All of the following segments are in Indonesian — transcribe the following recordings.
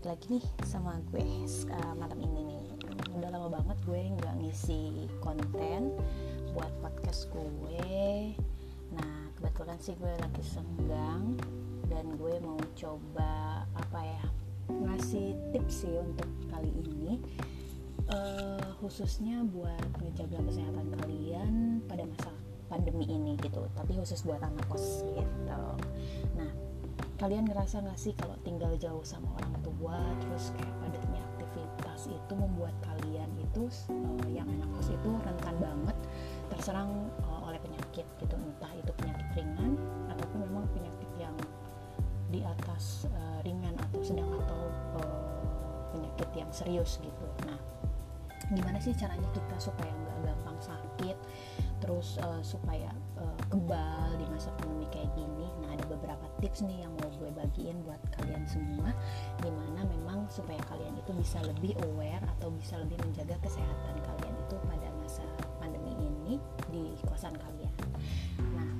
balik lagi nih sama gue uh, malam ini nih. Udah lama banget gue nggak ngisi konten buat podcast gue. Nah kebetulan sih gue lagi senggang dan gue mau coba apa ya ngasih tips sih untuk kali ini. Uh, khususnya buat ngejaga kesehatan kalian pada masa pandemi ini gitu tapi khusus buat anak kos gitu. Nah kalian ngerasa gak sih kalau tinggal jauh sama orang tua terus kayak padatnya aktivitas itu membuat kalian itu uh, yang anak kos itu rentan banget terserang uh, oleh penyakit gitu. Entah itu penyakit ringan ataupun memang penyakit yang di atas uh, ringan atau sedang atau uh, penyakit yang serius gitu. Nah gimana sih caranya kita supaya nggak gampang sakit terus uh, supaya uh, kebal di masa pandemi kayak gini. Nah ada beberapa tips nih yang mau gue bagiin buat kalian semua di mana memang supaya kalian itu bisa lebih aware atau bisa lebih menjaga kesehatan kalian itu pada masa pandemi ini di kosan kalian. Nah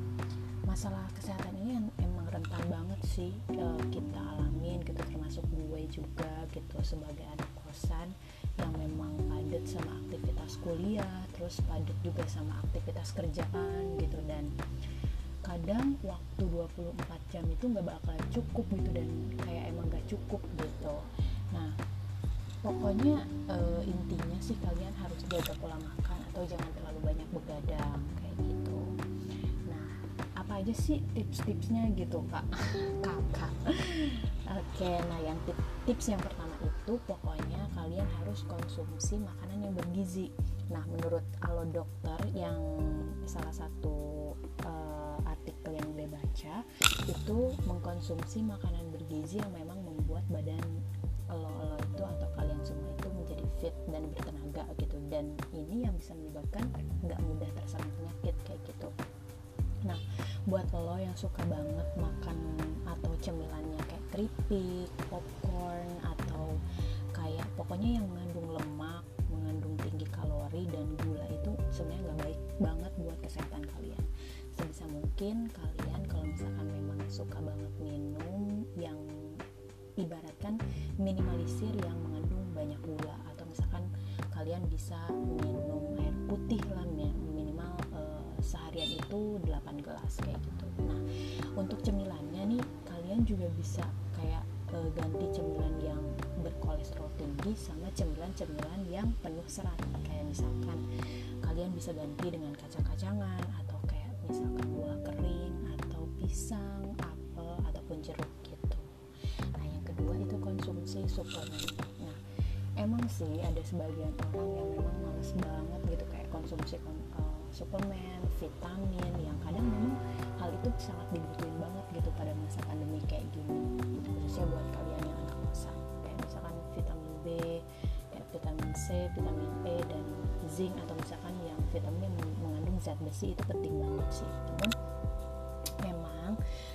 masalah kesehatan ini emang rentan banget sih uh, kita alamin gitu termasuk gue juga gitu sebagai anak kosan yang memang padat sama aktivitas kuliah terus padat juga sama aktivitas kerjaan gitu. Dan kadang waktu 24 jam itu nggak bakal cukup gitu dan kayak emang gak cukup gitu. Nah pokoknya e, intinya sih kalian harus jaga pola makan atau jangan terlalu banyak begadang kayak gitu. Nah apa aja sih tips-tipsnya gitu kak? Kakak. Oke nah yang tips yang pertama itu pokoknya kalian harus konsumsi makanan yang bergizi. Nah menurut alo dokter yang salah satu uh, artikel yang gue baca itu mengkonsumsi makanan bergizi yang memang membuat badan lo-lo itu atau kalian semua itu menjadi fit dan bertenaga gitu. Dan ini yang bisa menyebabkan nggak mudah terserang penyakit kayak gitu. Nah buat lo yang suka banget makan atau cemilannya kayak keripik, popcorn atau kayak pokoknya yang mengandung lemak, mengandung tinggi kalori dan gula itu sebenarnya nggak baik banget buat kesehatan kalian. Sebisa mungkin kalian kalau misalkan memang suka banget minum yang ibaratkan minimalisir yang mengandung banyak gula atau misalkan kalian bisa minum air putih lah minimal uh, seharian itu 8 gelas kayak gitu. Nah untuk cemilannya nih kalian juga bisa kayak uh, ganti cemilan yang berkolesterol tinggi sama cemilan-cemilan yang penuh serat kayak misalkan kalian bisa ganti dengan kacang-kacangan atau kayak misalkan buah kering atau pisang, apel ataupun jeruk gitu. Nah yang kedua itu konsumsi suplemen. Nah emang sih ada sebagian orang yang memang males banget gitu kayak konsumsi uh, suplemen, vitamin yang kadang memang hal itu sangat dibutuhin banget gitu pada masa pandemi kayak gini khususnya buat kalian yang Vitamin E dan zinc atau misalkan yang vitamin yang mengandung zat besi itu penting banget sih. Namun memang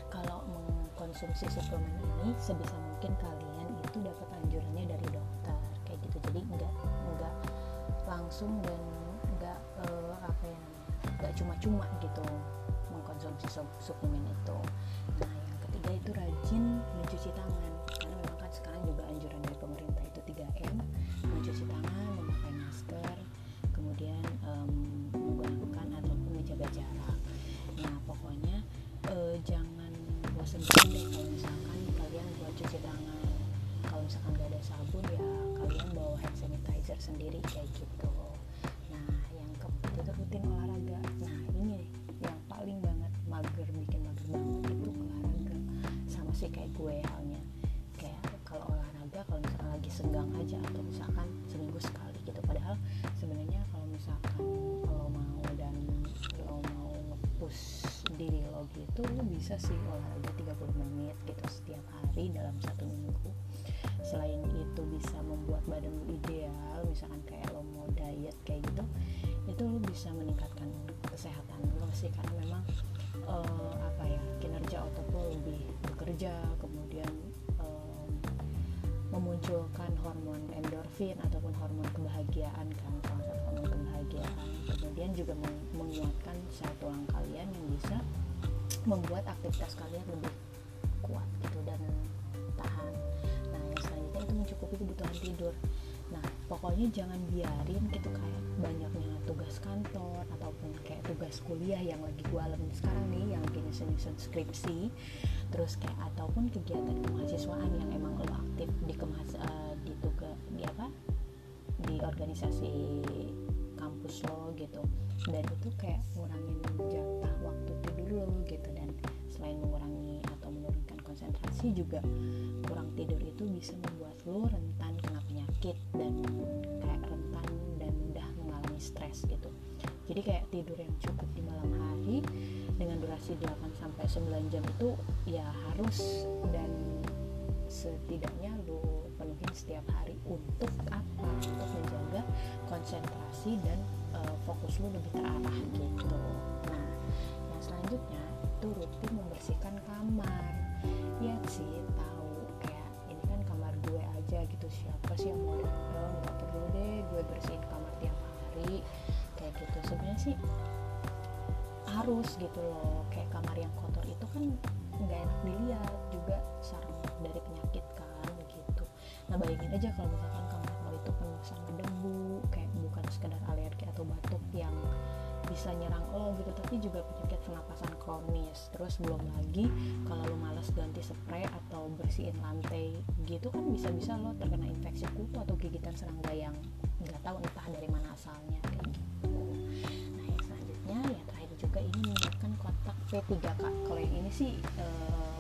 kalau mengkonsumsi suplemen ini sebisa mungkin kalian itu dapat anjurannya dari dokter kayak gitu. Jadi enggak enggak langsung dan enggak uh, apa ya enggak cuma-cuma gitu mengkonsumsi suplemen itu. Nah yang ketiga itu rajin mencuci tangan halnya kayak kalau olahraga kalau misalkan lagi senggang aja atau misalkan seminggu sekali gitu. Padahal sebenarnya kalau misalkan lo mau dan lo mau ngepush diri lo gitu lo bisa sih olahraga 30 menit gitu setiap hari dalam satu minggu. Selain itu bisa membuat badan lo ideal misalkan kayak lo mau diet kayak gitu itu lo bisa meningkatkan kesehatan lo sih. Karena memang uh, apa ya kinerja otot lo lebih bekerja kemudian endorfin ataupun hormon kebahagiaan kan satu hormon kebahagiaan. Kemudian juga menguatkan sel tulang kalian yang bisa membuat aktivitas kalian lebih kuat gitu dan tahan. Nah yang selanjutnya untuk mencukupi kebutuhan tidur pokoknya jangan biarin gitu kayak banyaknya tugas kantor ataupun kayak tugas kuliah yang lagi gue alamin sekarang nih yang lagi nyusun-nyusun skripsi terus kayak ataupun kegiatan kemahasiswaan yang emang lo aktif di kemahas uh, di tugas di apa? Di organisasi kampus lo gitu. Dan itu kayak ngurangin jatah waktu tidur lo gitu dan konsentrasi juga kurang tidur itu bisa membuat lo rentan kena penyakit dan kayak rentan dan mudah mengalami stres gitu. Jadi kayak tidur yang cukup di malam hari dengan durasi 8 sampai 9 jam itu ya harus dan setidaknya lo penuhin setiap hari untuk apa? Untuk menjaga konsentrasi dan uh, fokus lo lebih terarah gitu. Nah yang selanjutnya itu rutin membersihkan kamar. Ya sih tahu. Kayak ini kan kamar gue aja gitu. Siapa sih yang mau oh, nggak perlu deh gue bersihin kamar tiap hari. Kayak gitu. Sebenarnya sih harus gitu loh. Kayak kamar yang kotor itu kan nggak enak dilihat juga sarang dari penyakit kan gitu. Nah bayangin aja kalau misalkan kamar lo itu penuh sama debu kayak bukan sekedar alergi atau batuk yang bisa nyerang lo gitu tapi juga penyakit terus belum lagi kalau lo malas ganti spray atau bersihin lantai gitu kan bisa-bisa lo terkena infeksi kutu atau gigitan serangga yang nggak tahu entah dari mana asalnya kayak gitu. Nah yang selanjutnya ya terakhir juga ini menggunakan kotak P3K kalau yang ini sih e,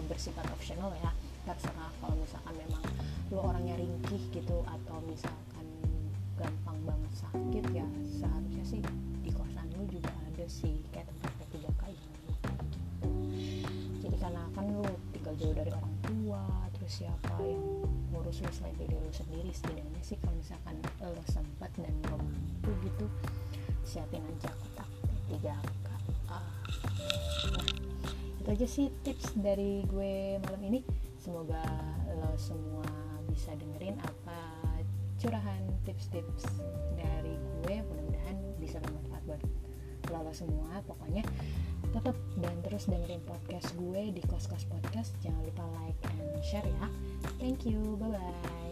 bersifat optional ya terserah kalau misalkan memang lo orangnya ringkih gitu atau misalkan gampang banget sakit ya seharusnya sih di kosan lu juga ada sih kayak tempat kan lu tinggal jauh dari orang tua terus siapa yang ngurus lu selain diri lu sendiri? Setidaknya sih kalau misalkan lo sempat dan lo mampu gitu siapin aja kotak P3K ah. nah itu aja sih tips dari gue malam ini. Semoga lo semua bisa dengerin apa curahan tips-tips dari gue. Mudah-mudahan bisa bermanfaat buat lo semua pokoknya tetap dan terus dengerin podcast gue di kos kos podcast. Jangan lupa like and share ya. Thank you bye bye